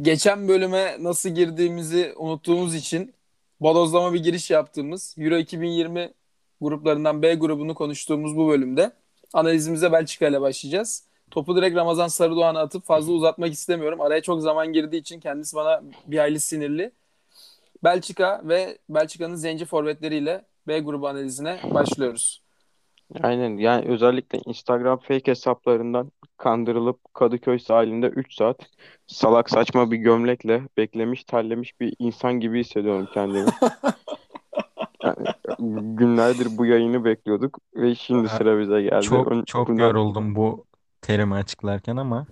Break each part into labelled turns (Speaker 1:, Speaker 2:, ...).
Speaker 1: geçen bölüme nasıl girdiğimizi unuttuğumuz için bodozlama bir giriş yaptığımız Euro 2020 gruplarından B grubunu konuştuğumuz bu bölümde analizimize Belçika ile başlayacağız. Topu direkt Ramazan Sarıdoğan'a atıp fazla uzatmak istemiyorum. Araya çok zaman girdiği için kendisi bana bir hayli sinirli. Belçika ve Belçika'nın zenci forvetleriyle B grubu analizine başlıyoruz.
Speaker 2: Aynen yani özellikle Instagram fake hesaplarından kandırılıp Kadıköy sahilinde 3 saat salak saçma bir gömlekle beklemiş terlemiş bir insan gibi hissediyorum kendimi. Yani günlerdir bu yayını bekliyorduk ve şimdi sıra bize geldi.
Speaker 3: Çok
Speaker 2: Ön-
Speaker 3: çok
Speaker 2: bundan-
Speaker 3: yoruldum bu terimi açıklarken ama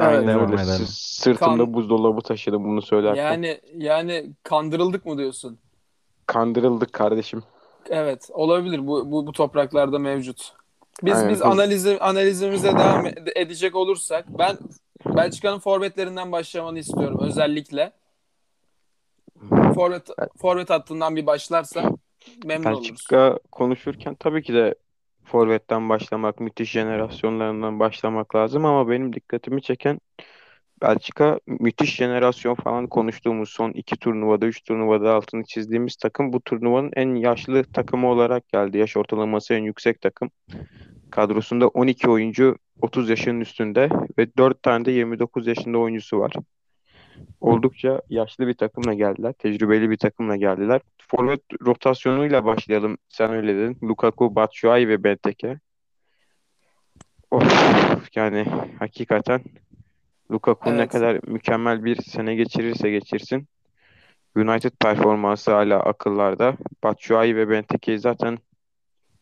Speaker 1: Evet.
Speaker 2: Aynen
Speaker 3: devam
Speaker 2: öyle.
Speaker 3: edelim.
Speaker 2: S- Sırtımda
Speaker 1: Kan-
Speaker 2: buzdolabı taşıdım bunu söylerken.
Speaker 1: Yani yani kandırıldık mı diyorsun?
Speaker 2: Kandırıldık kardeşim.
Speaker 1: Evet, olabilir. Bu bu, bu topraklarda mevcut. Biz
Speaker 2: Aynen,
Speaker 1: biz analizi analizimize devam ed- edecek olursak ben Belçika'nın forvetlerinden başlamanı istiyorum özellikle. Forvet forvet hattından bir başlarsa memnun oluruz.
Speaker 2: Belçika konuşurken tabii ki de forvetten başlamak, müthiş jenerasyonlarından başlamak lazım ama benim dikkatimi çeken Belçika müthiş jenerasyon falan konuştuğumuz son iki turnuvada, üç turnuvada altını çizdiğimiz takım bu turnuvanın en yaşlı takımı olarak geldi. Yaş ortalaması en yüksek takım. Kadrosunda 12 oyuncu 30 yaşının üstünde ve 4 tane de 29 yaşında oyuncusu var. Oldukça yaşlı bir takımla geldiler. Tecrübeli bir takımla geldiler. Forvet rotasyonuyla başlayalım. Sen öyle dedin. Lukaku, Batshuayi ve Benteke. Of, yani hakikaten Lukaku ne
Speaker 1: Evet.
Speaker 2: kadar mükemmel bir sene geçirirse geçirsin. United performansı hala akıllarda. Batshuayi ve Benteke'yi zaten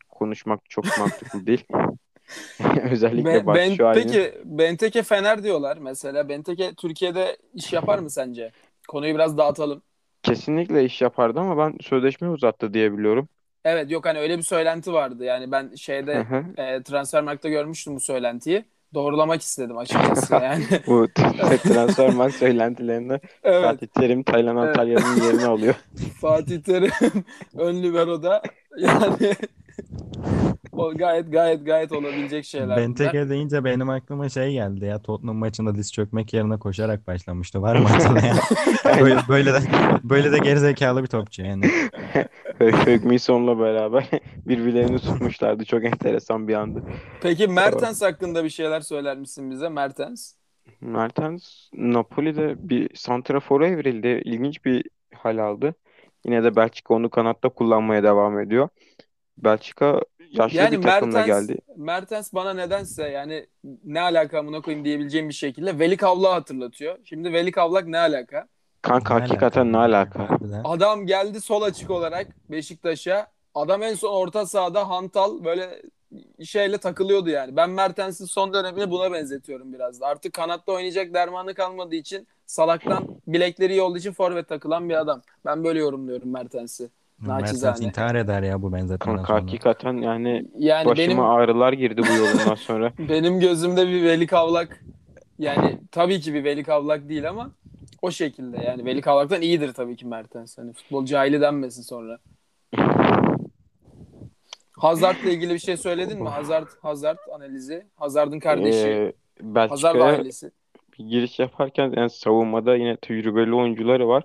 Speaker 2: konuşmak çok mantıklı değil. Özellikle
Speaker 1: Be- ben,
Speaker 2: Batshuayi'nin.
Speaker 1: peki Benteke Fener diyorlar mesela. Benteke Türkiye'de iş yapar mı sence? Konuyu biraz dağıtalım.
Speaker 2: Kesinlikle iş yapardı ama ben sözleşme uzattı diye biliyorum.
Speaker 1: Evet yok hani öyle bir söylenti vardı. Yani ben
Speaker 2: Hı
Speaker 1: şeyde
Speaker 2: hı.
Speaker 1: e, Transfermarkt'ta görmüştüm bu söylentiyi. Doğrulamak istedim açıkçası yani.
Speaker 2: Bu transfer söylentilerinde
Speaker 1: Evet.
Speaker 2: Fatih Terim Taylan
Speaker 1: Evet.
Speaker 2: Antalya'nın yerini alıyor.
Speaker 1: Fatih Terim ön libero'da yani o gayet gayet gayet olabilecek şeyler.
Speaker 3: Benteke deyince benim aklıma şey geldi ya Tottenham maçında diz çökmek yerine koşarak başlamıştı. Var mı hatırlayan? böyle, böyle de böyle de gerizekalı bir topçu yani.
Speaker 2: Högmison'la beraber birbirlerini tutmuşlardı. Çok enteresan bir andı.
Speaker 1: Peki Mertens hakkında bir şeyler söyler misin bize Mertens?
Speaker 2: Mertens Napoli'de bir santrafora evrildi. İlginç bir hal aldı. Yine de Belçika onu kanatta kullanmaya devam ediyor. Belçika yaşlı
Speaker 1: Yani
Speaker 2: bir takımla
Speaker 1: Mertens,
Speaker 2: geldi.
Speaker 1: Mertens bana nedense yani ne alaka amına koyayım diyebileceğim bir şekilde Veli Kavlak'ı hatırlatıyor. Şimdi Veli Kavlak ne alaka?
Speaker 2: Kanka
Speaker 3: Ne
Speaker 2: hakikaten ne alaka?
Speaker 1: Adam geldi sol açık olarak Beşiktaş'a. Adam en son orta sahada hantal böyle şeyle takılıyordu yani. Ben Mertens'in son dönemini buna benzetiyorum biraz da. Artık kanatta oynayacak dermanı kalmadığı için salaktan bilekleri yolduğu için forvet takılan bir adam. Ben böyle yorumluyorum Mertens'i.
Speaker 3: Mertens
Speaker 1: Naçizane.
Speaker 3: intihar eder ya bu benzetmeden
Speaker 2: Kanka
Speaker 3: sonra.
Speaker 2: hakikaten yani
Speaker 1: Yani
Speaker 2: başıma
Speaker 1: benim
Speaker 2: ağrılar girdi bu yolundan sonra.
Speaker 1: benim gözümde bir Veli Kavlak yani tabii ki bir Veli Kavlak değil ama o şekilde yani Veli Kavlak'tan iyidir tabii ki Mertens. Hani futbol cahili denmesin sonra. Hazard'la ilgili bir şey söyledin mi? Hazard, Hazard analizi. Hazard'ın kardeşi.
Speaker 2: Ee,
Speaker 1: Hazard
Speaker 2: Belçika'ya
Speaker 1: ailesi.
Speaker 2: bir giriş yaparken yani savunmada yine tecrübeli oyuncuları var.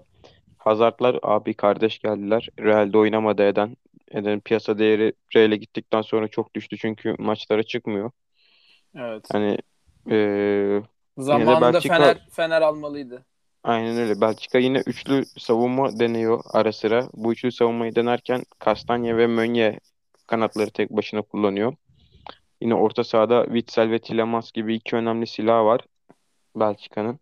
Speaker 2: Hazardlar abi kardeş geldiler. Real'de oynamadı Eden. Eden'in piyasa değeri Real'e gittikten sonra çok düştü çünkü maçlara çıkmıyor.
Speaker 1: Evet.
Speaker 2: Hani eee,
Speaker 1: Zamanında
Speaker 2: Belçika-
Speaker 1: Fener Fener almalıydı.
Speaker 2: aynen öyle. Belçika yine üçlü savunma deniyor ara sıra. Bu üçlü savunmayı denerken Kastanya ve Meunier kanatları tek başına kullanıyor. Yine orta sahada Witsel ve Tielemans gibi iki önemli silah var Belçika'nın.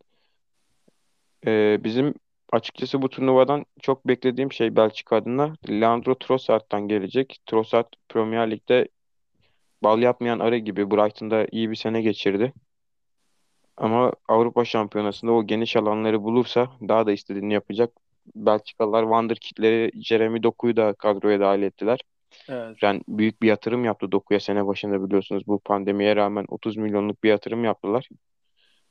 Speaker 2: Ee, bizim açıkçası bu turnuvadan çok beklediğim şey Belçika adına Leandro Trossard'dan gelecek. Trossard Premier Lig'de bal yapmayan arı gibi Brighton'da iyi bir sene geçirdi. Ama Avrupa Şampiyonası'nda o geniş alanları bulursa daha da istediğini yapacak. Belçikalılar Wonderkid'leri Jeremy Doku'yu da kadroya dahil ettiler.
Speaker 1: Evet.
Speaker 2: Yani büyük bir yatırım yaptı Doku'ya sene başında biliyorsunuz. Bu pandemiye rağmen 30 milyonluk bir yatırım yaptılar.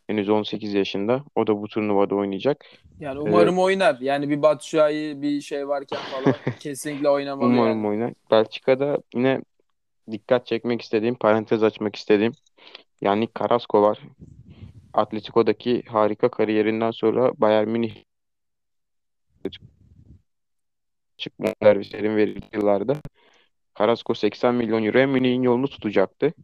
Speaker 2: Henüz 18 yaşında. O da bu turnuvada oynayacak.
Speaker 1: Yani umarım oynar. Yani bir Batshuayi bir şey varken falan kesinlikle oynamalı
Speaker 2: Umarım
Speaker 1: yani.
Speaker 2: oynar. Belçika'da yine dikkat çekmek istediğim, parantez açmak istediğim Yannick Carrasco var. Atletico'daki harika kariyerinden sonra Bayern Münih çıkma servislerin verildiği yıllarda Carrasco 80 milyon euroya Münih'in yolunu tutacaktı.
Speaker 1: Evet.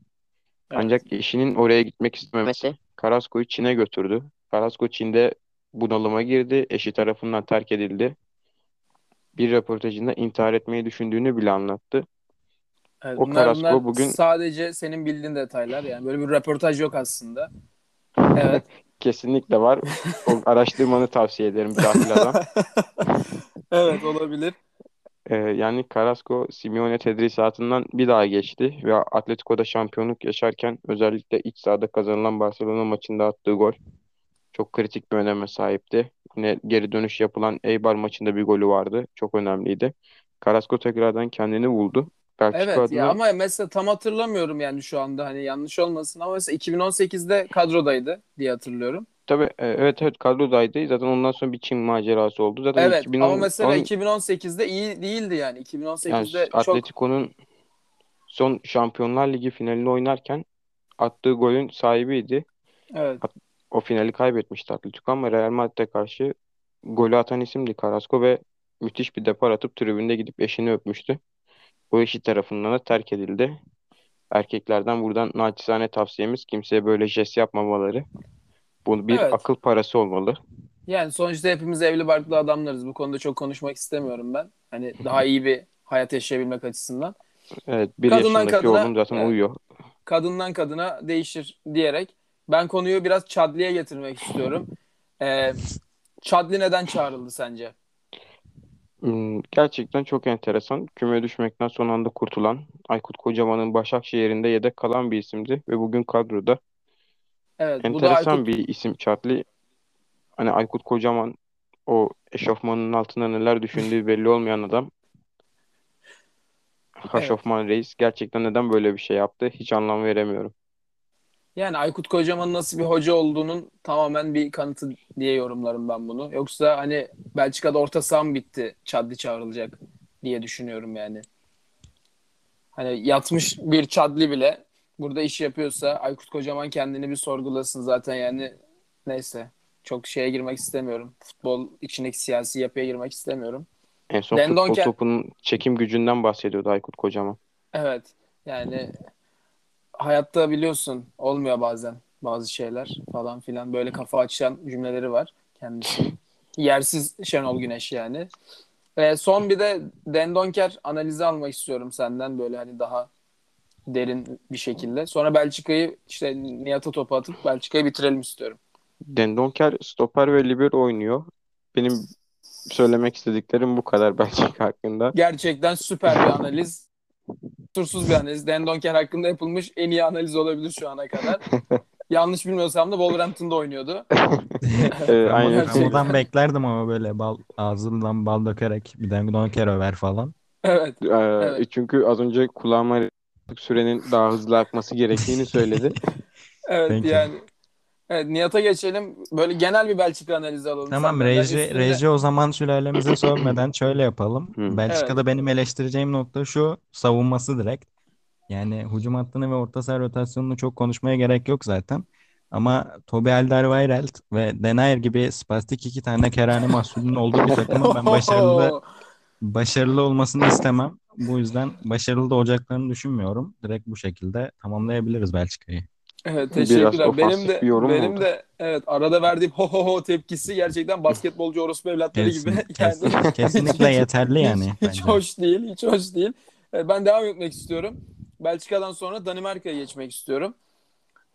Speaker 2: Ancak eşinin oraya gitmek istememesi Carrasco'yu Çin'e götürdü. Carrasco Çin'de bunalıma girdi. Eşi tarafından terk edildi. Bir röportajında intihar etmeyi düşündüğünü bile anlattı.
Speaker 1: Evet,
Speaker 2: O
Speaker 1: bunlar,
Speaker 2: Carrasco
Speaker 1: bunlar
Speaker 2: bugün-
Speaker 1: sadece senin bildiğin detaylar. Yani böyle bir röportaj yok aslında. Evet.
Speaker 2: Kesinlikle var. O araştırmanı tavsiye ederim cahil adam.
Speaker 1: Evet olabilir.
Speaker 2: Ee, yani Carrasco Simeone tedrisatından bir daha geçti ve Atletico'da şampiyonluk yaşarken özellikle iç sahada kazanılan Barcelona maçında attığı gol çok kritik bir öneme sahipti. Yine geri dönüş yapılan Eibar maçında bir golü vardı. Çok önemliydi. Carrasco tekrardan kendini buldu. Belçika
Speaker 1: Evet
Speaker 2: adına
Speaker 1: ya ama mesela tam hatırlamıyorum yani şu anda hani yanlış olmasın ama mesela 2018'de kadrodaydı diye hatırlıyorum.
Speaker 2: Tabii e, evet evet kadrodaydı. Zaten ondan sonra bir Çin macerası oldu. Zaten
Speaker 1: Evet
Speaker 2: 2010
Speaker 1: ama mesela
Speaker 2: on-
Speaker 1: 2018'de iyi değildi yani.
Speaker 2: yani
Speaker 1: 2018'de çok
Speaker 2: Atletico'nun son Şampiyonlar Ligi finalini oynarken attığı golün sahibiydi.
Speaker 1: evet
Speaker 2: O finali kaybetmişti Atletico ama Real Madrid'e karşı golü atan isimdi Carrasco ve müthiş bir depar atıp tribünde gidip eşini öpmüştü. O eşi tarafından da terk edildi. Erkeklerden buradan naçizane tavsiyemiz kimseye böyle jest yapmamaları. Bu bir
Speaker 1: Evet.
Speaker 2: akıl parası olmalı.
Speaker 1: yani sonuçta hepimiz evli barklı adamlarız. Bu konuda çok konuşmak istemiyorum ben. Hani daha iyi bir hayat yaşayabilmek açısından.
Speaker 2: Evet, bir
Speaker 1: Kadından
Speaker 2: yaşındaki
Speaker 1: kadına-
Speaker 2: oğlum zaten
Speaker 1: Evet.
Speaker 2: uyuyor.
Speaker 1: kadından kadına değişir diyerek ben konuyu biraz Chadli'ye getirmek istiyorum. Ee, Chadli neden çağrıldı sence?
Speaker 2: Hmm, Gerçekten çok enteresan. Küme düşmekten son anda kurtulan Aykut Kocaman'ın Başakşehir'inde yedek kalan bir isimdi ve bugün kadroda.
Speaker 1: Evet, bu da
Speaker 2: Enteresan
Speaker 1: Aykut
Speaker 2: bir isim Çatli. Hani Aykut Kocaman o eşofmanın altında neler düşündüğü belli olmayan adam. Haşofman Reis gerçekten neden böyle bir şey yaptı hiç anlam veremiyorum.
Speaker 1: yani Aykut Kocaman'ın nasıl bir hoca olduğunun tamamen bir kanıtı diye yorumlarım ben bunu. Yoksa hani Belçika'da orta saha mı bitti Chadli çağrılacak diye düşünüyorum yani. Hani yatmış bir Chadli bile burada iş yapıyorsa Aykut Kocaman kendini bir sorgulasın zaten yani neyse. Çok şeye girmek istemiyorum. Futbol içindeki siyasi yapıya girmek istemiyorum.
Speaker 2: En son
Speaker 1: Dendonke-
Speaker 2: futbol topunun çekim gücünden bahsediyordu Aykut Kocaman.
Speaker 1: Evet. Yani hayatta biliyorsun olmuyor bazen bazı şeyler falan filan. Böyle kafa açan cümleleri var kendisi. Yersiz Şenol Güneş yani. Ve son bir de Dendonker analizi almak istiyorum senden böyle hani daha derin bir şekilde. Sonra Belçika'yı işte Nihat'a topu atıp Belçika'yı bitirelim istiyorum.
Speaker 2: Dendonker stoper ve libero oynuyor. Benim söylemek istediklerim bu kadar Belçika hakkında.
Speaker 1: Gerçekten süper bir analiz. Kusursuz bir analiz. Dendonker hakkında yapılmış en iyi analiz olabilir şu ana kadar. Yanlış bilmiyorsam da Wolverhampton'da oynuyordu.
Speaker 2: Ee,
Speaker 3: Ben
Speaker 2: aynen.
Speaker 3: bunu Ramo'dan beklerdim ama böyle bal, ağzından bal dökerek bir de donker över falan.
Speaker 1: Evet.
Speaker 2: Ee,
Speaker 1: Evet.
Speaker 2: Çünkü az önce kulağıma sürenin daha hızlı akması gerektiğini söyledi.
Speaker 1: Evet
Speaker 3: Peki.
Speaker 1: yani. Evet Nihat'a geçelim. Böyle genel bir Belçika analizi alalım.
Speaker 3: Tamam reji,
Speaker 1: Üstünde-
Speaker 3: reji o zaman sülalemize sormadan şöyle yapalım.
Speaker 2: Hı.
Speaker 3: Belçika'da benim eleştireceğim nokta şu savunması direkt. Yani hücum hattını ve orta saha rotasyonunu çok konuşmaya gerek yok zaten. Ama Toby Alderweireld ve Denayer gibi spastik iki tane kerane mahsulünün olduğu bir takımın ben başarılı başarılı olmasını istemem. Bu yüzden başarılı da olacaklarını düşünmüyorum. Direkt bu şekilde tamamlayabiliriz Belçika'yı.
Speaker 1: Evet
Speaker 2: Biraz
Speaker 1: teşekkürler. Benim
Speaker 2: ofansif
Speaker 1: de
Speaker 2: bir yorum
Speaker 1: benim
Speaker 2: oldu.
Speaker 1: de evet arada verdiğim ho ho ho tepkisi gerçekten basketbolcu orospu evlatları
Speaker 3: Kesin-
Speaker 1: gibi.
Speaker 3: kesin-
Speaker 1: Yani
Speaker 3: kesinlikle yeterli yani
Speaker 1: hiç, hiç
Speaker 3: bence.
Speaker 1: hoş değil, hiç hoş değil. E, Ben devam etmek istiyorum. Belçika'dan sonra Danimarka'ya geçmek istiyorum.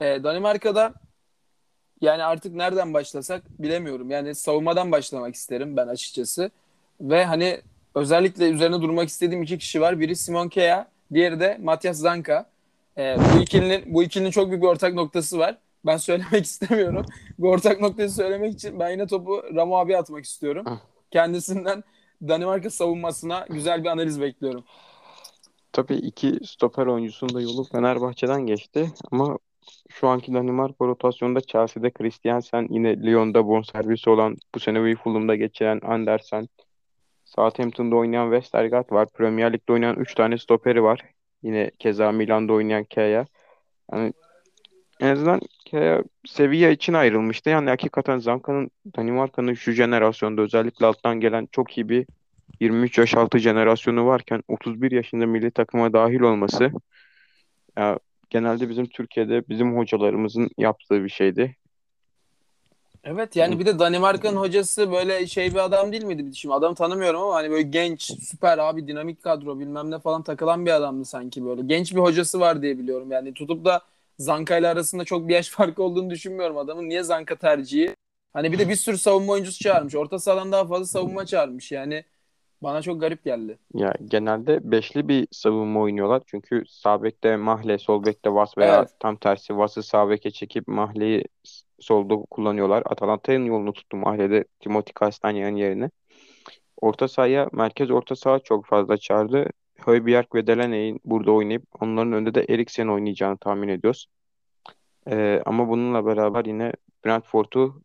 Speaker 1: E, Danimarka'da yani artık nereden başlasak bilemiyorum. Yani savunmadan başlamak isterim ben açıkçası. Ve hani özellikle üzerine durmak istediğim iki kişi var. Biri Simon Kea, diğeri de Matthias Zanka. E, bu ikilinin bu ikilinin çok büyük bir ortak noktası var. Ben söylemek istemiyorum. Bu ortak noktayı söylemek için ben yine topu Ramo abi atmak istiyorum. Kendisinden Danimarka savunmasına güzel bir analiz bekliyorum.
Speaker 2: Tabii iki stoper oyuncusunun da yolu Fenerbahçe'den geçti ama şu anki Danimarka rotasyonda Chelsea'de Christiansen, yine Lyon'da bonservisi olan bu sene Fulham'da geçiren Andersen, Southampton'da oynayan Westergaard var. Premier Lig'de oynayan 3 tane stoperi var. Yine keza Milan'da oynayan Kea. Yani En azından e, seviye için ayrılmıştı. Yani hakikaten Zanka'nın Danimarka'nın şu jenerasyonda özellikle alttan gelen çok iyi bir 23 yaş altı jenerasyonu varken 31 yaşında milli takıma dahil olması ya, genelde bizim Türkiye'de bizim hocalarımızın yaptığı bir şeydi.
Speaker 1: Evet yani bir de Danimarka'nın hocası böyle şey bir adam değil miydi? Şimdi adamı tanımıyorum ama hani böyle genç, süper abi dinamik kadro bilmem ne falan takılan bir adamdı sanki böyle. Genç bir hocası var diye biliyorum. Yani tutup da Zanka ile arasında çok bir yaş farkı olduğunu düşünmüyorum adamın. Niye Zanka tercihi? Hani bir de bir sürü savunma oyuncusu çağırmış. Orta sahadan daha fazla savunma çağırmış. Yani bana çok garip geldi.
Speaker 2: Ya genelde beşli bir savunma oynuyorlar. Çünkü sağ bekte Mahle, sol bekte Vas veya
Speaker 1: Evet.
Speaker 2: tam tersi Vas'ı sağ beke çekip Mahle'yi solda kullanıyorlar. Atalanta'nın yolunu tuttu Mahle'de Timothy Castagna'nın yerine. Orta sahaya, merkez orta saha çok fazla çağırdı. Højbjerg ve Delaney'in burada oynayıp onların önünde de Eriksen oynayacağını tahmin ediyoruz. Ee, ama bununla beraber yine Brentford'u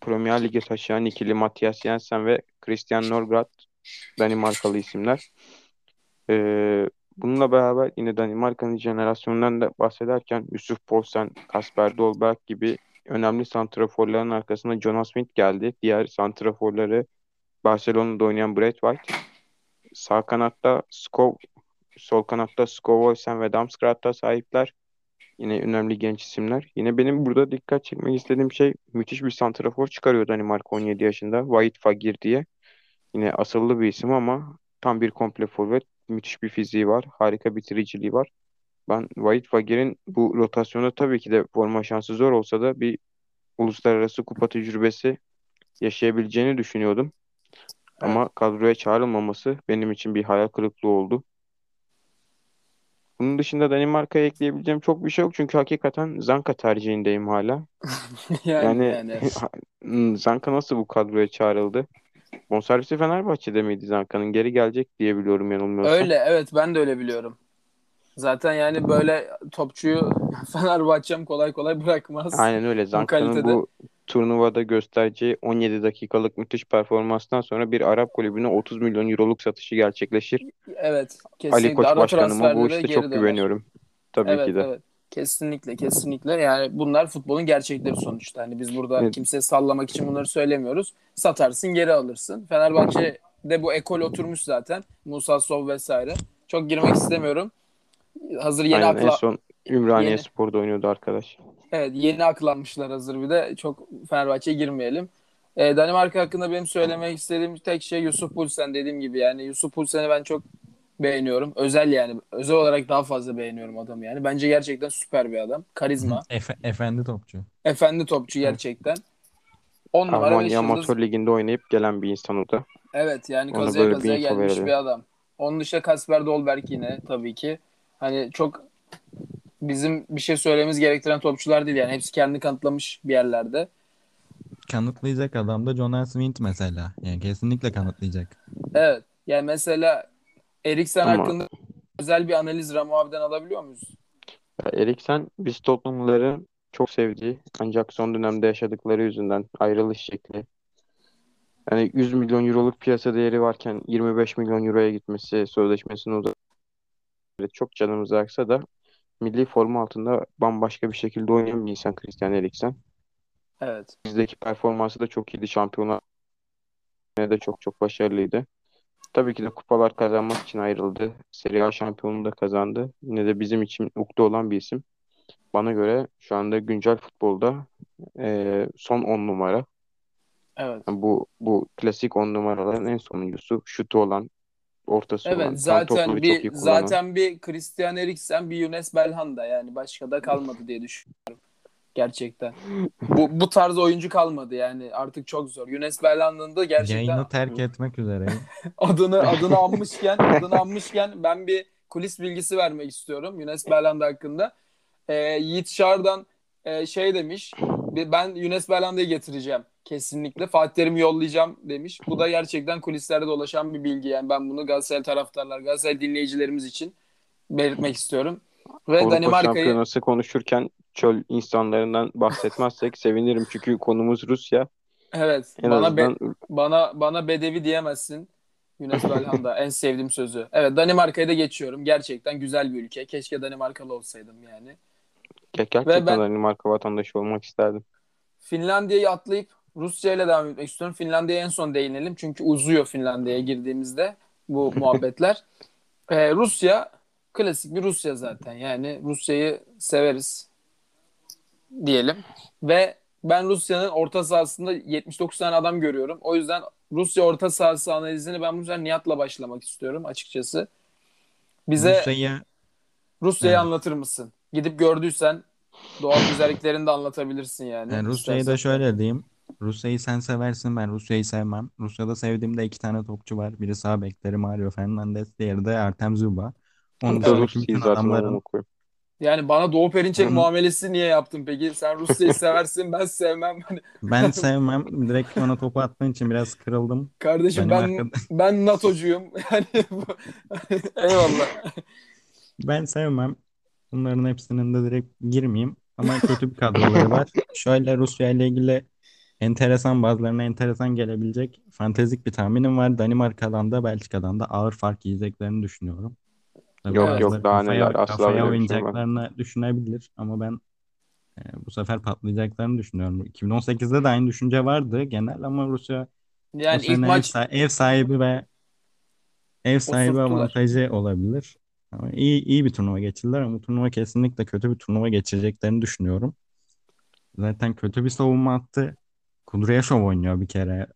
Speaker 2: Premier Lig'e taşıyan ikili Mathias Jensen ve Christian Norgard Danimarkalı isimler. Ee, bununla beraber yine Danimarka'nın jenerasyonundan da bahsederken Yusuf Poulsen, Kasper Dolberg gibi önemli santraforların arkasına Jonas Smith geldi. Diğer santraforları Barcelona'da oynayan Brad White. Sağ kanatta Skov, sol kanatta Skovholsen ve Damsgaard'a sahipler. Yine önemli genç isimler. Yine benim burada dikkat çekmek istediğim şey müthiş bir santrafor çıkarıyor Danimarka 17 yaşında. Wahid Fagir diye. Yine asıllı bir isim ama tam bir komple forvet. Müthiş bir fiziği var. Harika bitiriciliği var. Ben Wahid Fagir'in bu rotasyonda tabii ki de forma şansı zor olsa da bir uluslararası kupa tecrübesi yaşayabileceğini düşünüyordum. Ama kadroya çağrılmaması benim için bir hayal kırıklığı oldu. Bunun dışında Danimarka'ya ekleyebileceğim çok bir şey yok. Çünkü hakikaten Zanka tercihindeyim hala.
Speaker 1: Yani,
Speaker 2: Yani
Speaker 1: yani.
Speaker 2: Zanka nasıl bu kadroya çağrıldı? Bonservisi Fenerbahçe'de miydi Zanka'nın? Geri gelecek diye biliyorum yanılmıyorsam.
Speaker 1: Öyle evet ben de öyle biliyorum. Zaten yani böyle topçuyu Fenerbahçe'm kolay kolay bırakmaz.
Speaker 2: Aynen öyle. Zanka'nın
Speaker 1: kalitede.
Speaker 2: bu turnuvada göstereceği 17 dakikalık müthiş performanstan sonra bir Arap kulübüne 30 milyon euroluk satışı gerçekleşir.
Speaker 1: Evet
Speaker 2: Ali
Speaker 1: kesinlikle.
Speaker 2: Koç
Speaker 1: Ara
Speaker 2: başkanıma bu işte çok
Speaker 1: döner.
Speaker 2: güveniyorum. Tabii
Speaker 1: Evet
Speaker 2: ki de.
Speaker 1: evet. Kesinlikle kesinlikle. Yani bunlar futbolun gerçekleri sonuçta. Hani biz burada
Speaker 2: Evet.
Speaker 1: kimseye sallamak için bunları söylemiyoruz. Satarsın geri alırsın. Fenerbahçe'de bu ekol oturmuş zaten. Musa Sov vesaire. Çok girmek istemiyorum. Hazır yeni
Speaker 2: Aynen en
Speaker 1: akla
Speaker 2: son Ümraniye
Speaker 1: yeni-
Speaker 2: Spor'da oynuyordu arkadaş.
Speaker 1: Evet yeni aklanmışlar hazır bir de. Çok Fenerbahçe'ye girmeyelim. Ee, Danimarka hakkında benim söylemek istediğim tek şey Yusuf Poulsen dediğim gibi. Yani Yusuf Poulsen'i ben çok beğeniyorum. Özel yani. Özel olarak daha fazla beğeniyorum adamı yani. Bence gerçekten süper bir adam. Karizma.
Speaker 3: Efe- efendi topçu.
Speaker 1: Efendi topçu gerçekten. 10 numara 5
Speaker 2: Almanya
Speaker 1: yıldız.
Speaker 2: Amatör Ligi'nde oynayıp gelen bir insan o da.
Speaker 1: Evet yani
Speaker 2: Ona
Speaker 1: kazıya
Speaker 2: bir
Speaker 1: gelmiş
Speaker 2: verelim.
Speaker 1: bir adam. Onun dışında Kasper Dolberg yine tabii ki. Hani çok bizim bir şey söylememiz gerektiren topçular değil yani. Hepsi kendini kanıtlamış bir yerlerde.
Speaker 3: Kanıtlayacak adam da Jonas Wind mesela. Yani kesinlikle kanıtlayacak.
Speaker 1: Evet. Yani mesela Eriksen
Speaker 2: Ama-
Speaker 1: hakkında özel bir analiz Ramo abiden alabiliyor muyuz?
Speaker 2: Eriksen biz Tottenham'lıların çok sevdiği ancak son dönemde yaşadıkları yüzünden ayrılış şekli. Yani 100 milyon euroluk piyasa değeri varken 25 milyon euroya gitmesi, sözleşmesini uzatıp çok canımızı yaksa da milli forma altında bambaşka bir şekilde oynayan bir insan Christian Eriksen.
Speaker 1: Evet.
Speaker 2: Bizdeki performansı da çok iyiydi. Şampiyonlar Ligi'nde de çok çok başarılıydı. Tabii ki de kupalar kazanmak için ayrıldı. Serie A şampiyonluğunu da kazandı. Yine de bizim için ukde olan bir isim. Bana göre şu anda güncel futbolda eee, son 10 numara.
Speaker 1: Evet.
Speaker 2: Yani bu bu klasik 10 numaraların en sonuncusu. Şutu olan, ortası olan,
Speaker 1: Evet
Speaker 2: tam
Speaker 1: zaten bir zaten bir Christian Eriksen bir Younes Belhanda yani başka da kalmadı diye düşünüyorum. Gerçekten. Bu bu tarz oyuncu kalmadı yani artık çok zor. Younes Belhanda'nın da gerçekten
Speaker 3: Yayını terk etmek üzereyim.
Speaker 1: adını adını anmışken adını anmışken ben bir kulis bilgisi vermek istiyorum Younes Belhanda hakkında. Ee, Yiğit Şardan e, şey demiş. Ben Younes Belhanda'yı getireceğim kesinlikle. Fatih Terim'i yollayacağım demiş. Bu da gerçekten kulislerde dolaşan bir bilgi. Yani ben bunu Galatasaray taraftarlar, Galatasaray dinleyicilerimiz için belirtmek istiyorum. Ve
Speaker 2: Avrupa
Speaker 1: Danimarka'yı
Speaker 2: Şampiyonası konuşurken çöl insanlarından bahsetmezsek sevinirim çünkü konumuz Rusya.
Speaker 1: evet
Speaker 2: En
Speaker 1: bana be-
Speaker 2: azından
Speaker 1: bana bana bedevi diyemezsin. Younes Belhanda en sevdiğim sözü. Evet Danimarka'ya da geçiyorum. Gerçekten güzel bir ülke. Keşke Danimarkalı olsaydım yani.
Speaker 2: Gerçekten
Speaker 1: ben-
Speaker 2: Danimarka vatandaşı olmak isterdim.
Speaker 1: Finlandiya'yı atlayıp Rusya ile devam etmek istiyorum. Finlandiya'ya en son değinelim. Çünkü uzuyor Finlandiya'ya girdiğimizde bu muhabbetler. Ee, Rusya klasik bir Rusya zaten. Yani Rusya'yı severiz diyelim. Ve ben Rusya'nın orta sahasında 79 tane adam görüyorum. O yüzden Rusya orta sahası analizini ben bu yüzden Nihat'la başlamak istiyorum açıkçası. Bize
Speaker 3: Rusya'ya
Speaker 1: Rusya'yı
Speaker 3: Evet.
Speaker 1: anlatır mısın? Gidip gördüysen doğal güzelliklerini de anlatabilirsin yani.
Speaker 3: Yani Rusya'yı da şöyle diyeyim. Rusya'yı sen seversin ben Rusya'yı sevmem. Rusya'da sevdiğimde iki tane topçu var. Biri sağ bekleri Mario Fernandes, diğeri de Artem Zuba. Onun
Speaker 2: Bu da Rusya'yı
Speaker 3: bütün
Speaker 2: zaten
Speaker 3: adamların
Speaker 2: onu.
Speaker 1: Yani bana Doğu Perinçek
Speaker 3: Onun-
Speaker 1: muamelesi niye yaptın peki? Sen Rusya'yı seversin ben sevmem. Hani
Speaker 3: ben sevmem. Direkt bana topu attığın için biraz kırıldım.
Speaker 1: kardeşim
Speaker 3: Benim
Speaker 1: ben
Speaker 3: arkada-
Speaker 1: ben NATO'cuyum. Yani bu- eyvallah.
Speaker 3: Ben sevmem. Bunların hepsinin de direkt girmeyeyim. Ama kötü bir kadroları var. Şöyle Rusya ile ilgili enteresan bazılarına enteresan gelebilecek fantezik bir tahminim var. Danimarka'dan da Belçika'dan da ağır fark yiyeceklerini düşünüyorum. Tabii
Speaker 2: Yok,
Speaker 3: bazıları
Speaker 2: yok, daha
Speaker 3: kafaya,
Speaker 2: neler, asla
Speaker 3: kafaya
Speaker 2: öyle bir şey
Speaker 3: oynayacaklarını düşünebilir ama ben e, bu sefer patlayacaklarını düşünüyorum. 2018'de de aynı düşünce vardı genel ama Rusya
Speaker 1: Yani ilk
Speaker 3: sene ev,
Speaker 1: maç
Speaker 3: sa- ev sahibi ve ev sahibi
Speaker 1: Osurttular.
Speaker 3: avantajı olabilir. Ama iyi iyi bir turnuva geçirdiler ama bu turnuva kesinlikle kötü bir turnuva geçireceklerini düşünüyorum. Zaten kötü bir savunma hattı. Kudryashov oynuyor bir kere.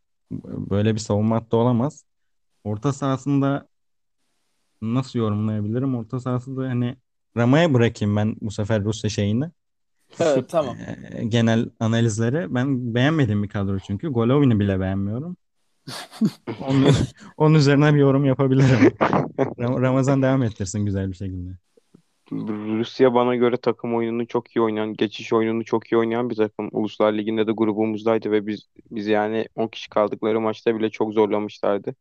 Speaker 3: Böyle bir savunma hattı olamaz. Orta sahasında nasıl yorumlayabilirim? Orta sahasında hani Rama'ya bırakayım ben bu sefer Rusya şeyini.
Speaker 1: evet tamam.
Speaker 3: Ee, genel analizleri. Ben beğenmediğim bir kadro çünkü. Golovin'i bile beğenmiyorum. Onun, onun üzerine bir yorum yapabilirim. Ram- Ramazan devam ettirsin güzel bir şekilde.
Speaker 2: Rusya bana göre takım oyununu çok iyi oynayan, geçiş oyununu çok iyi oynayan bir takım. Uluslar Ligi'nde de grubumuzdaydı ve biz biz yani 10 kişi kaldıkları maçta bile çok zorlamışlardı.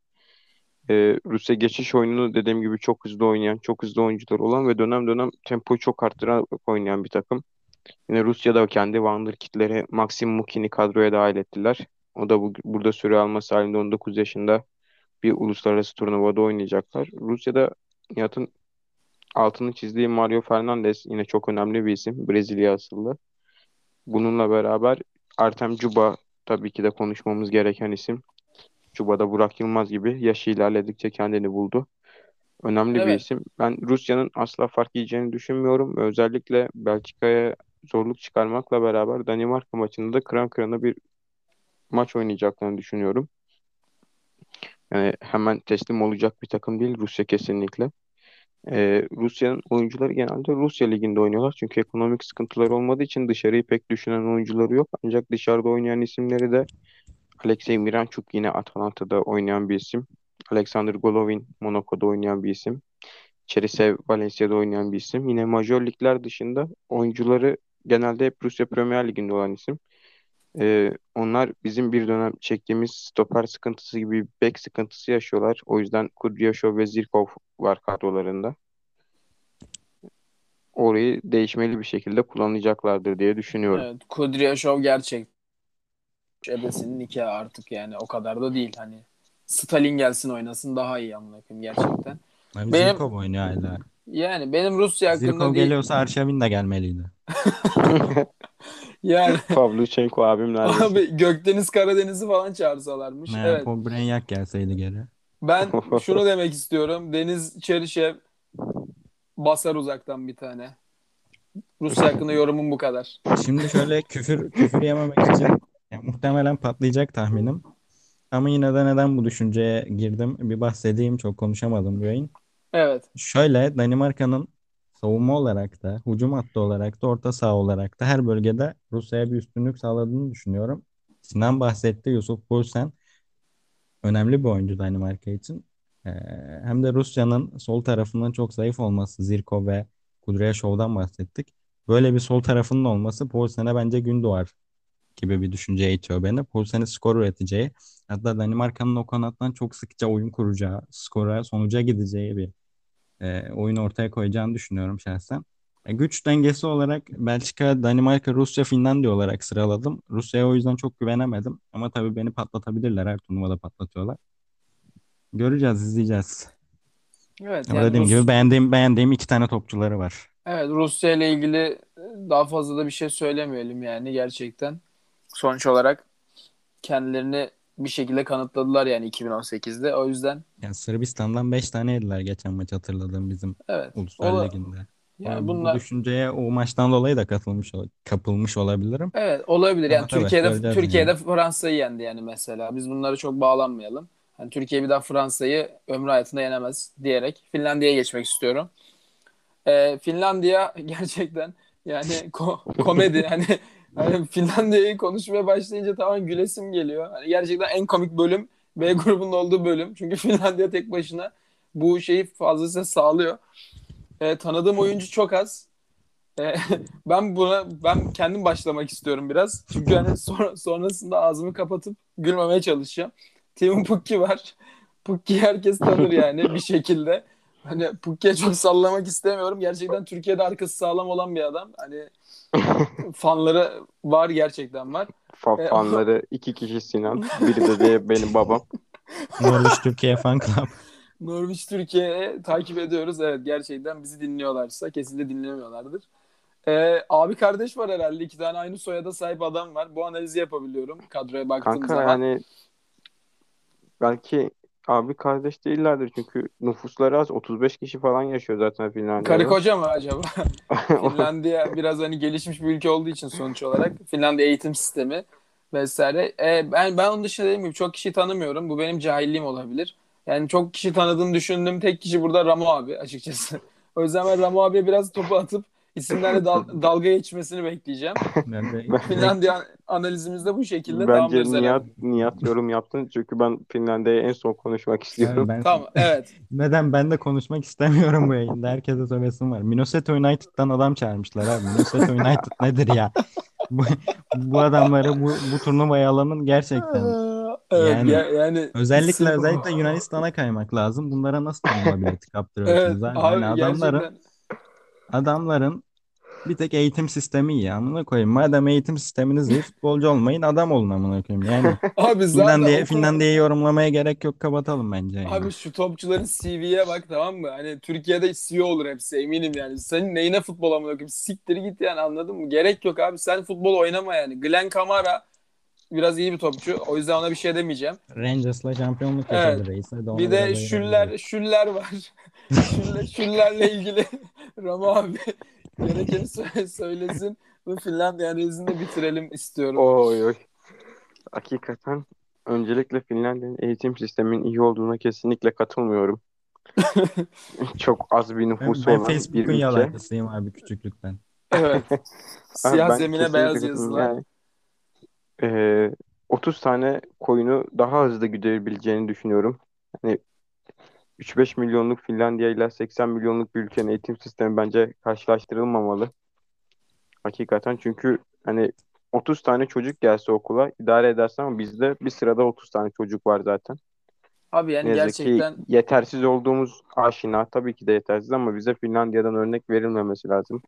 Speaker 2: Ee, Rusya geçiş oyununu dediğim gibi çok hızlı oynayan, çok hızlı oyuncular olan ve dönem dönem tempoyu çok arttırarak oynayan bir takım. Yine Rusya'da kendi wonderkidleri Maxim Mukin'i kadroya dahil ettiler. O da bu, burada süre alması halinde 19 yaşında bir uluslararası turnuvada oynayacaklar. Rusya'da Nihat'ın altını çizdiği Mario Fernandes yine çok önemli bir isim. Brezilya asıllı. Bununla beraber Artem Cuba tabii ki de konuşmamız gereken isim. Cuba da Burak Yılmaz gibi yaşı ilerledikçe kendini buldu. Önemli bir
Speaker 1: Evet.
Speaker 2: isim. Ben Rusya'nın asla fark yiyeceğini düşünmüyorum. Özellikle Belçika'ya zorluk çıkarmakla beraber Danimarka maçında da kıran kırana bir maç oynayacaklarını düşünüyorum. Yani hemen teslim olacak bir takım değil Rusya kesinlikle. Ee, Rusya'nın oyuncuları genelde Rusya liginde oynuyorlar. Çünkü ekonomik sıkıntıları olmadığı için dışarıyı pek düşünen oyuncuları yok. Ancak dışarıda oynayan isimleri de Alexey Miranchuk yine Atalanta'da oynayan bir isim. Alexander Golovin Monaco'da oynayan bir isim. Cherisev Valencia'da oynayan bir isim. Yine majör ligler dışında oyuncuları genelde hep Rusya Premier Ligi'nde olan isim. Ee, onlar bizim bir dönem çektiğimiz stoper sıkıntısı gibi bek sıkıntısı yaşıyorlar. O yüzden Kudryashov ve Zirkov var kadrolarında. Orayı değişmeli bir şekilde kullanacaklardır diye düşünüyorum.
Speaker 1: Evet, Kudryashov gerçek. Ebesinin nikahı artık yani o kadar da değil hani. Stalin gelsin oynasın daha iyi amına koyayım gerçekten.
Speaker 3: Abi
Speaker 1: Benim-
Speaker 3: Zirkov oynuyor hala.
Speaker 1: Yani benim Rusya hakkında
Speaker 3: Zirkov
Speaker 1: değil.
Speaker 3: geliyorsa Arşavin de gelmeliydi.
Speaker 1: Yani
Speaker 2: Pavlyuchenko abim neredeyse.
Speaker 1: abi Gökdeniz Karadeniz'i falan çağırsalarmış.
Speaker 3: Ne,
Speaker 1: Evet.
Speaker 3: Pobrenyak gelseydi geri.
Speaker 1: Ben şunu demek istiyorum. Deniz Çerişev basar uzaktan bir tane. Rusya hakkında yorumum bu kadar.
Speaker 3: Şimdi şöyle küfür küfür yememek için muhtemelen patlayacak tahminim. Ama yine de neden bu düşünceye girdim bir bahsedeyim. Çok konuşamadım bu yayın.
Speaker 1: Evet.
Speaker 3: Şöyle Danimarka'nın savunma olarak da, hücum hattı olarak da, orta saha olarak da her bölgede Rusya'ya bir üstünlük sağladığını düşünüyorum. Sinan bahsetti, Yusuf Poulsen önemli bir oyuncu Danimarka için. Ee, hem de Rusya'nın sol tarafından çok zayıf olması, Zirko ve Kudryashov'dan bahsettik. Böyle bir sol tarafının olması Poulsen'e bence gün doğar gibi bir düşünceye itiyor beni. Poulsen'in skor üreteceği, hatta Danimarka'nın o kanattan çok sıkça oyun kuracağı, skora, sonuca gideceği bir e, oyun ortaya koyacağını düşünüyorum şahsen. E, güç dengesi olarak Belçika, Danimarka, Rusya, Finlandiya olarak sıraladım. Rusya'ya o yüzden çok güvenemedim. Ama tabii beni patlatabilirler. Her turnuvada patlatıyorlar. Göreceğiz, izleyeceğiz.
Speaker 1: Evet.
Speaker 3: Ama
Speaker 1: yani
Speaker 3: dediğim
Speaker 1: Rus-
Speaker 3: gibi beğendiğim beğendiğim iki tane topçuları var.
Speaker 1: Evet Rusya ile ilgili daha fazla da bir şey söylemeyelim yani gerçekten. Sonuç olarak kendilerini bir şekilde kanıtladılar yani 2018'de. O yüzden
Speaker 3: Yani Sırbistan'dan 5 tane yediler geçen maç hatırladığım bizim
Speaker 1: evet.
Speaker 3: Uluslar
Speaker 1: Ola-
Speaker 3: Ligi'nde.
Speaker 1: yani
Speaker 3: Yani
Speaker 1: bunlar
Speaker 3: bu düşünceye o maçtan dolayı da katılmış kapılmış olabilirim.
Speaker 1: evet olabilir. Yani
Speaker 3: Ama tabii,
Speaker 1: Türkiye'de
Speaker 3: göreceğiz
Speaker 1: Türkiye'de Fransa'yı yendi yani mesela. Biz bunlara çok bağlanmayalım. Hani Türkiye bir daha Fransa'yı ömrü hayatında yenemez diyerek Finlandiya'ya geçmek istiyorum. Ee, Finlandiya gerçekten yani ko- komedi hani, hani Finlandiya'yı konuşmaya başlayınca tamam gülesim geliyor. Hani gerçekten en komik bölüm B grubunun olduğu bölüm. Çünkü Finlandiya tek başına bu şeyi fazlasıyla sağlıyor. Ee, tanıdığım oyuncu çok az. Ee, ben buna ben kendim başlamak istiyorum biraz. Çünkü hani sonra, sonrasında ağzımı kapatıp gülmemeye çalışacağım. Team Pukki var. Pukki herkes tanır yani bir şekilde. Hani Pukki'ye çok sallamak istemiyorum. Gerçekten Türkiye'de arkası sağlam olan bir adam. Hani fanları var gerçekten var.
Speaker 2: Fa-
Speaker 1: E,
Speaker 2: fanları iki kişi Sinan. Biri de diye benim babam.
Speaker 3: Norveç Türkiye Fan Club.
Speaker 1: Norwich Türkiye'yi takip ediyoruz. Evet gerçekten bizi dinliyorlarsa kesinlikle dinlemiyorlardır. Ee, abi kardeş var herhalde. iki tane aynı soyada sahip adam var. Bu analizi yapabiliyorum kadroya baktığım
Speaker 2: Kanka
Speaker 1: zaman.
Speaker 2: yani belki abi kardeş değillerdir çünkü nüfusları az. 35 kişi falan yaşıyor zaten Finlandiya'da.
Speaker 1: Karı koca mı acaba? Finlandiya biraz hani gelişmiş bir ülke olduğu için sonuç olarak Finlandiya eğitim sistemi vesaire. Ee, ben ben onun dışında dediğim gibi çok kişi tanımıyorum. Bu benim cahilliğim olabilir. Yani çok kişi tanıdığım düşündüğüm tek kişi burada Ramo abi açıkçası. O yüzden ben Ramo abiye biraz topu atıp isimlerle dal- dalga geçmesini bekleyeceğim.
Speaker 3: Ben de
Speaker 1: Finlandiya analizimizde bu şekilde
Speaker 2: Bence
Speaker 1: tamamlarız
Speaker 2: Nihat,
Speaker 1: herhalde.
Speaker 2: Nihat yorum yaptın çünkü ben Finlandiya'ya en son konuşmak istiyorum.
Speaker 3: Yani ben
Speaker 1: Tamam evet.
Speaker 3: neden ben de konuşmak istemiyorum bu yayında. Herkese söylesim var. Minnesota United'dan adam çağırmışlar abi. Minnesota United nedir ya? Bu, bu adamları bu, bu turnuvaya alanın gerçekten
Speaker 1: Evet,
Speaker 3: Yani
Speaker 1: ya- yani
Speaker 3: özellikle özellikle Yunanistan'a kaymak lazım. Bunlara nasıl tanınma bileti
Speaker 1: Evet
Speaker 3: kaptırıyorsunuz abi?
Speaker 1: abi
Speaker 3: Hani adamların
Speaker 1: gerçekten.
Speaker 3: adamların bir tek eğitim sistemi iyi. Amına koyayım. Madem eğitim sisteminiz iyi, futbolcu olmayın, adam olun amına koyayım. Yani
Speaker 1: Abi zaten
Speaker 3: Finlandiya
Speaker 1: okul-
Speaker 3: Finlandiya'yı yorumlamaya gerek yok. Kapatalım bence yani.
Speaker 1: Abi şu topçuların CV'ye bak tamam mı? Hani Türkiye'de CEO olur hepsi eminim yani. Senin neyine futbol amına koyayım? Siktir git yani anladın mı? Gerek yok abi. Sen futbol oynama yani. Glenn Kamara biraz iyi bir topçu. O yüzden ona bir şey demeyeceğim.
Speaker 3: Rangers'la şampiyonluk
Speaker 1: Evet.
Speaker 3: yaşadı reis. Hadi ona
Speaker 1: Bir
Speaker 3: biraz
Speaker 1: de. Şüller, Şüller var. Şüller, Şüllerle ilgili Ramo abi gerekeni söyle- söylesin. Bu Finlandiya analizini de bitirelim istiyorum.
Speaker 2: Oy oy. Hakikaten öncelikle Finlandiya'nın eğitim sisteminin iyi olduğuna kesinlikle katılmıyorum. Çok az bir
Speaker 3: Ben,
Speaker 2: nüfusu
Speaker 3: ben
Speaker 2: olan bir
Speaker 3: Facebook'un
Speaker 2: ülke.
Speaker 3: yalancısıyım abi küçüklükten.
Speaker 1: Evet. Siyah
Speaker 2: ben
Speaker 1: zemine beyaz yazılar.
Speaker 2: Yani, eee, 30 tane koyunu daha hızlı güdebileceğini düşünüyorum. Hani 3-5 milyonluk Finlandiya ile 80 milyonluk bir ülkenin eğitim sistemi bence karşılaştırılmamalı. Hakikaten çünkü hani 30 tane çocuk gelse okula idare edersin ama bizde bir sırada 30 tane çocuk var zaten.
Speaker 1: Abi yani
Speaker 2: Ne yazık ki
Speaker 1: gerçekten
Speaker 2: yetersiz olduğumuz aşina. Tabii ki de yetersiz ama bize Finlandiya'dan örnek verilmemesi lazım.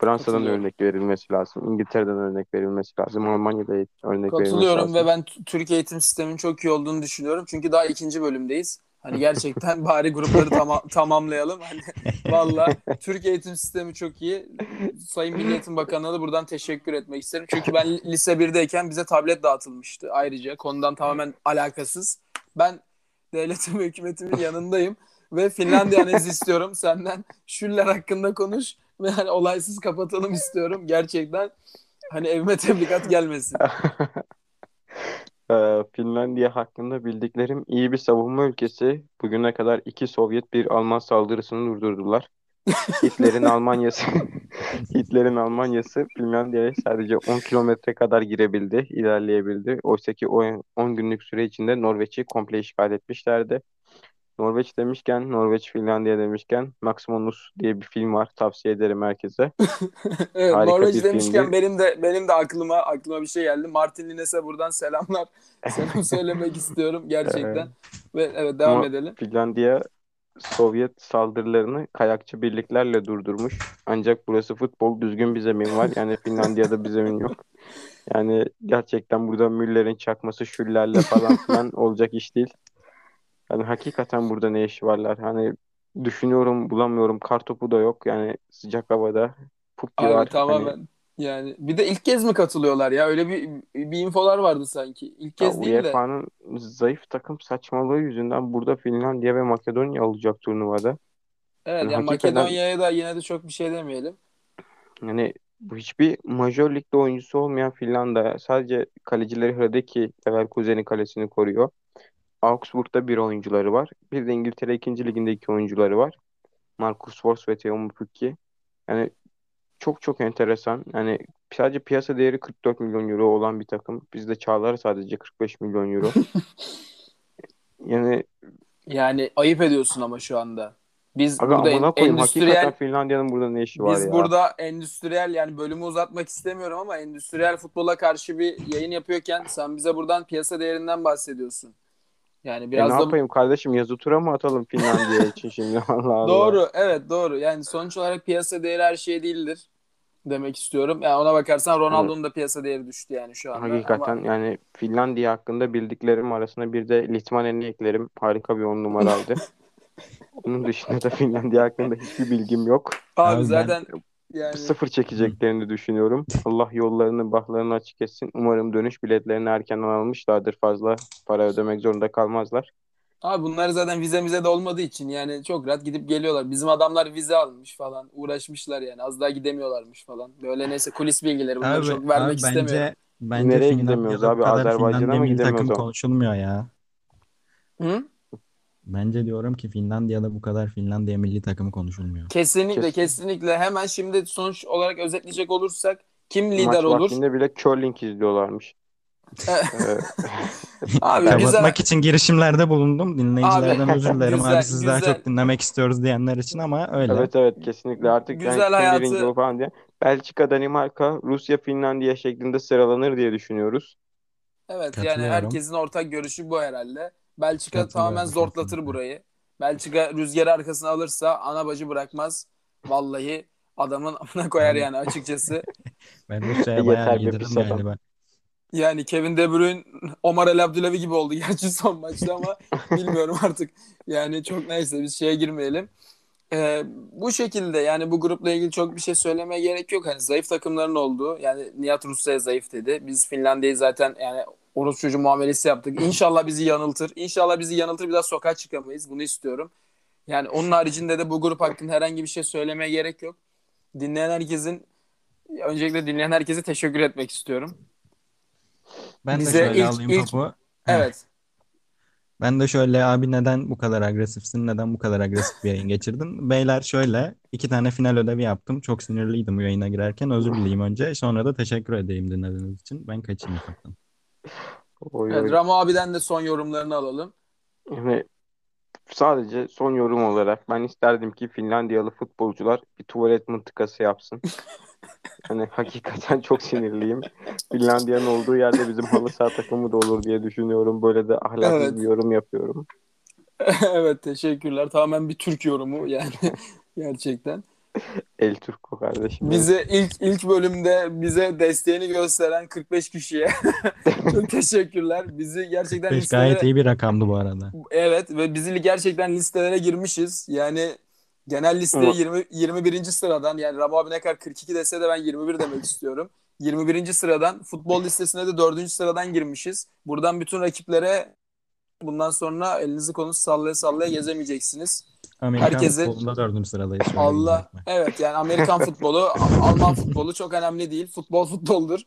Speaker 2: Fransa'dan
Speaker 1: Katılıyorum.
Speaker 2: örnek verilmesi lazım. İngiltere'den örnek verilmesi lazım. Almanya'da örnek verilmesi
Speaker 1: Katılıyorum
Speaker 2: lazım.
Speaker 1: ve ben Türk eğitim sisteminin çok iyi olduğunu düşünüyorum. Çünkü daha ikinci bölümdeyiz. Hani gerçekten bari grupları tama- tamamlayalım. Hani valla Türk eğitim sistemi çok iyi. Sayın Milli Eğitim Bakanı'na da buradan teşekkür etmek isterim. Çünkü ben lise 1'deyken bize tablet dağıtılmıştı ayrıca. Konudan tamamen alakasız. Ben devletim ve hükümetimin yanındayım. Ve Finlandiya analizi istiyorum senden. Şüller hakkında konuş. Ve hani olaysız kapatalım istiyorum. Gerçekten hani evime tebligat gelmesin.
Speaker 2: Ee, Finlandiya hakkında bildiklerim iyi bir savunma ülkesi. Bugüne kadar iki Sovyet bir Alman saldırısını durdurdular. Hitler'in Almanyası Hitler'in Almanyası Finlandiya'ya sadece 10 kilometre kadar girebildi, ilerleyebildi. Oysa ki o 10 günlük süre içinde Norveç'i komple işgal etmişlerdi. Norveç demişken, Norveç Finlandiya demişken Maximus diye bir film var. Tavsiye ederim herkese.
Speaker 1: Evet,
Speaker 2: Harika
Speaker 1: Norveç demişken
Speaker 2: filmdi.
Speaker 1: benim de benim de aklıma aklıma bir şey geldi. Martin Lines'e buradan selamlar. Selam söylemek istiyorum gerçekten. Ve evet devam
Speaker 2: Ama
Speaker 1: edelim.
Speaker 2: Finlandiya Sovyet saldırılarını kayakçı birliklerle durdurmuş. Ancak burası futbol, düzgün bir zemin var. Yani Finlandiya'da bir zemin yok. Yani gerçekten burada Müller'in çakması şüllerle falan filan olacak iş değil. Yani hakikaten burada ne işi varlar? Hani düşünüyorum bulamıyorum. Kar topu da yok. Yani sıcak havada Pukki
Speaker 1: Abi
Speaker 2: var. Hani
Speaker 1: tamamen yani bir de ilk kez mi katılıyorlar ya? Öyle bir bir infolar vardı sanki. İlk
Speaker 2: ya
Speaker 1: kez değil de.
Speaker 2: UEFA'nın zayıf takım saçmalığı yüzünden burada Finlandiya ve Makedonya alacak turnuvada.
Speaker 1: Evet
Speaker 2: Yani
Speaker 1: yani
Speaker 2: hakikaten-
Speaker 1: Makedonya'ya da yine de çok bir şey demeyelim.
Speaker 2: Yani bu hiçbir majör ligde oyuncusu olmayan Finlandiya sadece kalecileri Hradeki Leverkusen'in kalesini koruyor. Augsburg'da bir oyuncuları var. Bir de İngiltere 2. liginde iki oyuncuları var. Marcus Fors ve Teemu Pukki. Yani çok çok enteresan. Yani sadece piyasa değeri 44 milyon euro olan bir takım. Bizde Çağlar sadece 45 milyon euro. Yani
Speaker 1: Yani ayıp ediyorsun ama şu anda. Biz
Speaker 2: aga
Speaker 1: burada
Speaker 2: amına koyayım
Speaker 1: endüstriyel
Speaker 2: Finlandiya'nın burada ne işi var
Speaker 1: biz
Speaker 2: ya?
Speaker 1: burada endüstriyel yani bölümü uzatmak istemiyorum ama endüstriyel futbola karşı bir yayın yapıyorken sen bize buradan piyasa değerinden bahsediyorsun. Yani
Speaker 2: E
Speaker 1: biraz
Speaker 2: ne
Speaker 1: da
Speaker 2: yapayım kardeşim yazı tura mı atalım Finlandiya için şimdi Allah Allah.
Speaker 1: doğru evet doğru. Yani sonuç olarak piyasa değeri her şey değildir demek istiyorum. Yani ona bakarsan Ronaldo'nun da piyasa değeri düştü yani şu anda.
Speaker 2: Hakikaten
Speaker 1: Ama
Speaker 2: yani Finlandiya hakkında bildiklerim arasında bir de Litvanen'i eklerim. Harika bir on numaraydı. Onun dışında da Finlandiya hakkında hiçbir bilgim yok.
Speaker 1: abi
Speaker 3: Abi ben-
Speaker 1: zaten yani
Speaker 2: Sıfır çekeceklerini düşünüyorum. Allah yollarını, bahlarını açık etsin. Umarım dönüş biletlerini erkenden almışlardır. Fazla para ödemek zorunda kalmazlar.
Speaker 1: Abi bunlar zaten vize mize de olmadığı için yani çok rahat gidip geliyorlar. Bizim adamlar vize almış falan. Uğraşmışlar yani. Az daha gidemiyorlarmış falan. Böyle neyse kulis bilgileri bunları
Speaker 3: Abi,
Speaker 1: çok vermek
Speaker 3: abi
Speaker 1: istemiyorum.
Speaker 3: bence bence
Speaker 2: Nereye
Speaker 3: Finlandiya'da
Speaker 2: gidemiyoruz abi? Azerbaycan'a mı gidemiyoruz
Speaker 3: takım konuşulmuyor ya.
Speaker 1: Hı?
Speaker 3: Bence diyorum ki Finlandiya'da bu kadar Finlandiya milli takımı konuşulmuyor.
Speaker 1: Kesinlikle
Speaker 2: Kesin.
Speaker 1: kesinlikle. Hemen şimdi sonuç olarak özetleyecek olursak kim
Speaker 2: Maç
Speaker 1: lider olur?
Speaker 2: vaktinde bile curling izliyorlarmış.
Speaker 1: Abi güzel.
Speaker 3: Kapatmak için girişimlerde bulundum. Dinleyicilerden
Speaker 1: Abi,
Speaker 3: özür dilerim.
Speaker 1: güzel,
Speaker 3: Abi siz daha
Speaker 1: güzel.
Speaker 3: çok dinlemek istiyoruz diyenler için ama öyle.
Speaker 2: evet evet kesinlikle artık
Speaker 1: Güzel
Speaker 2: yani kim
Speaker 1: hayatı-
Speaker 2: birinci olur falan diye. Belçika, Danimarka, Rusya, Finlandiya şeklinde sıralanır diye düşünüyoruz.
Speaker 1: Evet yani
Speaker 3: Katılıyorum.
Speaker 1: herkesin ortak görüşü bu herhalde. Belçika
Speaker 3: Katılıyorum
Speaker 1: tamamen zorlatır
Speaker 3: kesinlikle.
Speaker 1: burayı. Belçika rüzgarı arkasına alırsa ana bacı bırakmaz. Vallahi adamın amına koyar yani açıkçası.
Speaker 3: Ben Rusya'ya bayağı yedirdim
Speaker 2: pis adam.
Speaker 3: galiba.
Speaker 1: Yani Kevin De Bruyne Omar El Abdulawi gibi oldu gerçi son maçta ama bilmiyorum artık. Yani çok neyse biz şeye girmeyelim. Ee, bu şekilde yani bu grupla ilgili çok bir şey söylemeye gerek yok. Hani zayıf takımların olduğu yani Nihat Rusya'ya zayıf dedi. Biz Finlandiya'yı zaten yani Orus çocuğu muamelesi yaptık. İnşallah bizi yanıltır. İnşallah bizi yanıltır bir daha sokağa çıkamayız. Bunu istiyorum. Yani onun haricinde de bu grup hakkında herhangi bir şey söylemeye gerek yok. Dinleyen herkesin öncelikle dinleyen herkese teşekkür etmek istiyorum.
Speaker 3: Ben
Speaker 1: Bize
Speaker 3: de şöyle
Speaker 1: ilk-
Speaker 3: alayım
Speaker 1: ilk-
Speaker 3: topu.
Speaker 1: Evet.
Speaker 3: Ben de şöyle abi neden bu kadar agresifsin? Neden bu kadar agresif bir yayın geçirdin? Beyler şöyle iki tane final ödevi yaptım. Çok sinirliydim bu yayına girerken. Özür dileyim önce. Sonra da teşekkür edeyim dinlediğiniz için. Ben kaçayım ufaktan.
Speaker 2: Oy,
Speaker 1: Evet,
Speaker 2: oy.
Speaker 1: Ramo abiden de son yorumlarını alalım.
Speaker 2: Yani sadece son yorum olarak ben isterdim ki Finlandiyalı futbolcular bir tuvalet mıntıkası yapsın. Hani hakikaten çok sinirliyim. Finlandiya'nın olduğu yerde bizim halı saha takımı da olur diye düşünüyorum. Böyle de ahlaksız
Speaker 1: Evet.
Speaker 2: bir yorum yapıyorum.
Speaker 1: evet teşekkürler. Tamamen bir Türk yorumu yani gerçekten.
Speaker 2: El Turko kardeşim.
Speaker 1: Bize ilk ilk bölümde bize desteğini gösteren 45 kişiye çok teşekkürler. Bizi gerçekten
Speaker 3: Beş
Speaker 1: listelere
Speaker 3: gayet iyi bir rakamdı bu arada.
Speaker 1: evet ve bizi gerçekten listelere girmişiz. Yani genel listeye
Speaker 2: Ama-
Speaker 1: 20 21. sıradan yani Ramo abi ne kadar 42 dese de ben 21 demek istiyorum. 21. sıradan futbol listesine de 4. sıradan girmişiz. Buradan bütün rakiplere bundan sonra elinizi kolunuzu sallaya sallaya gezemeyeceksiniz.
Speaker 3: Amerikan futbolunda dördüncü sıradayız.
Speaker 1: Allah evet yani Amerikan futbolu, Alman futbolu çok önemli değil. Futbol futboldur.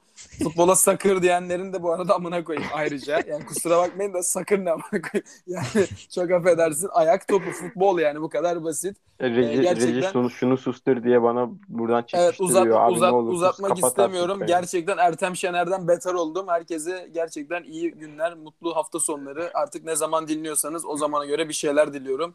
Speaker 1: Futbola sakır diyenlerin de bu arada amına koyayım ayrıca. Yani kusura bakmayın da sakır ne amına koyayım. Yani çok affedersin ayak topu futbol yani bu kadar basit.
Speaker 2: Reji,
Speaker 1: Ee, gerçekten-
Speaker 2: Reji şunu, şunu sustur diye bana buradan
Speaker 1: Evet
Speaker 2: çekiştiriyor.
Speaker 1: uzat,
Speaker 2: Abi
Speaker 1: uzat,
Speaker 2: ne olur
Speaker 1: uzatmak istemiyorum.
Speaker 2: artık be.
Speaker 1: Gerçekten Ertem Şener'den beter oldum. Herkese gerçekten iyi günler, mutlu hafta sonları. Artık ne zaman dinliyorsanız o zamana göre bir şeyler diliyorum.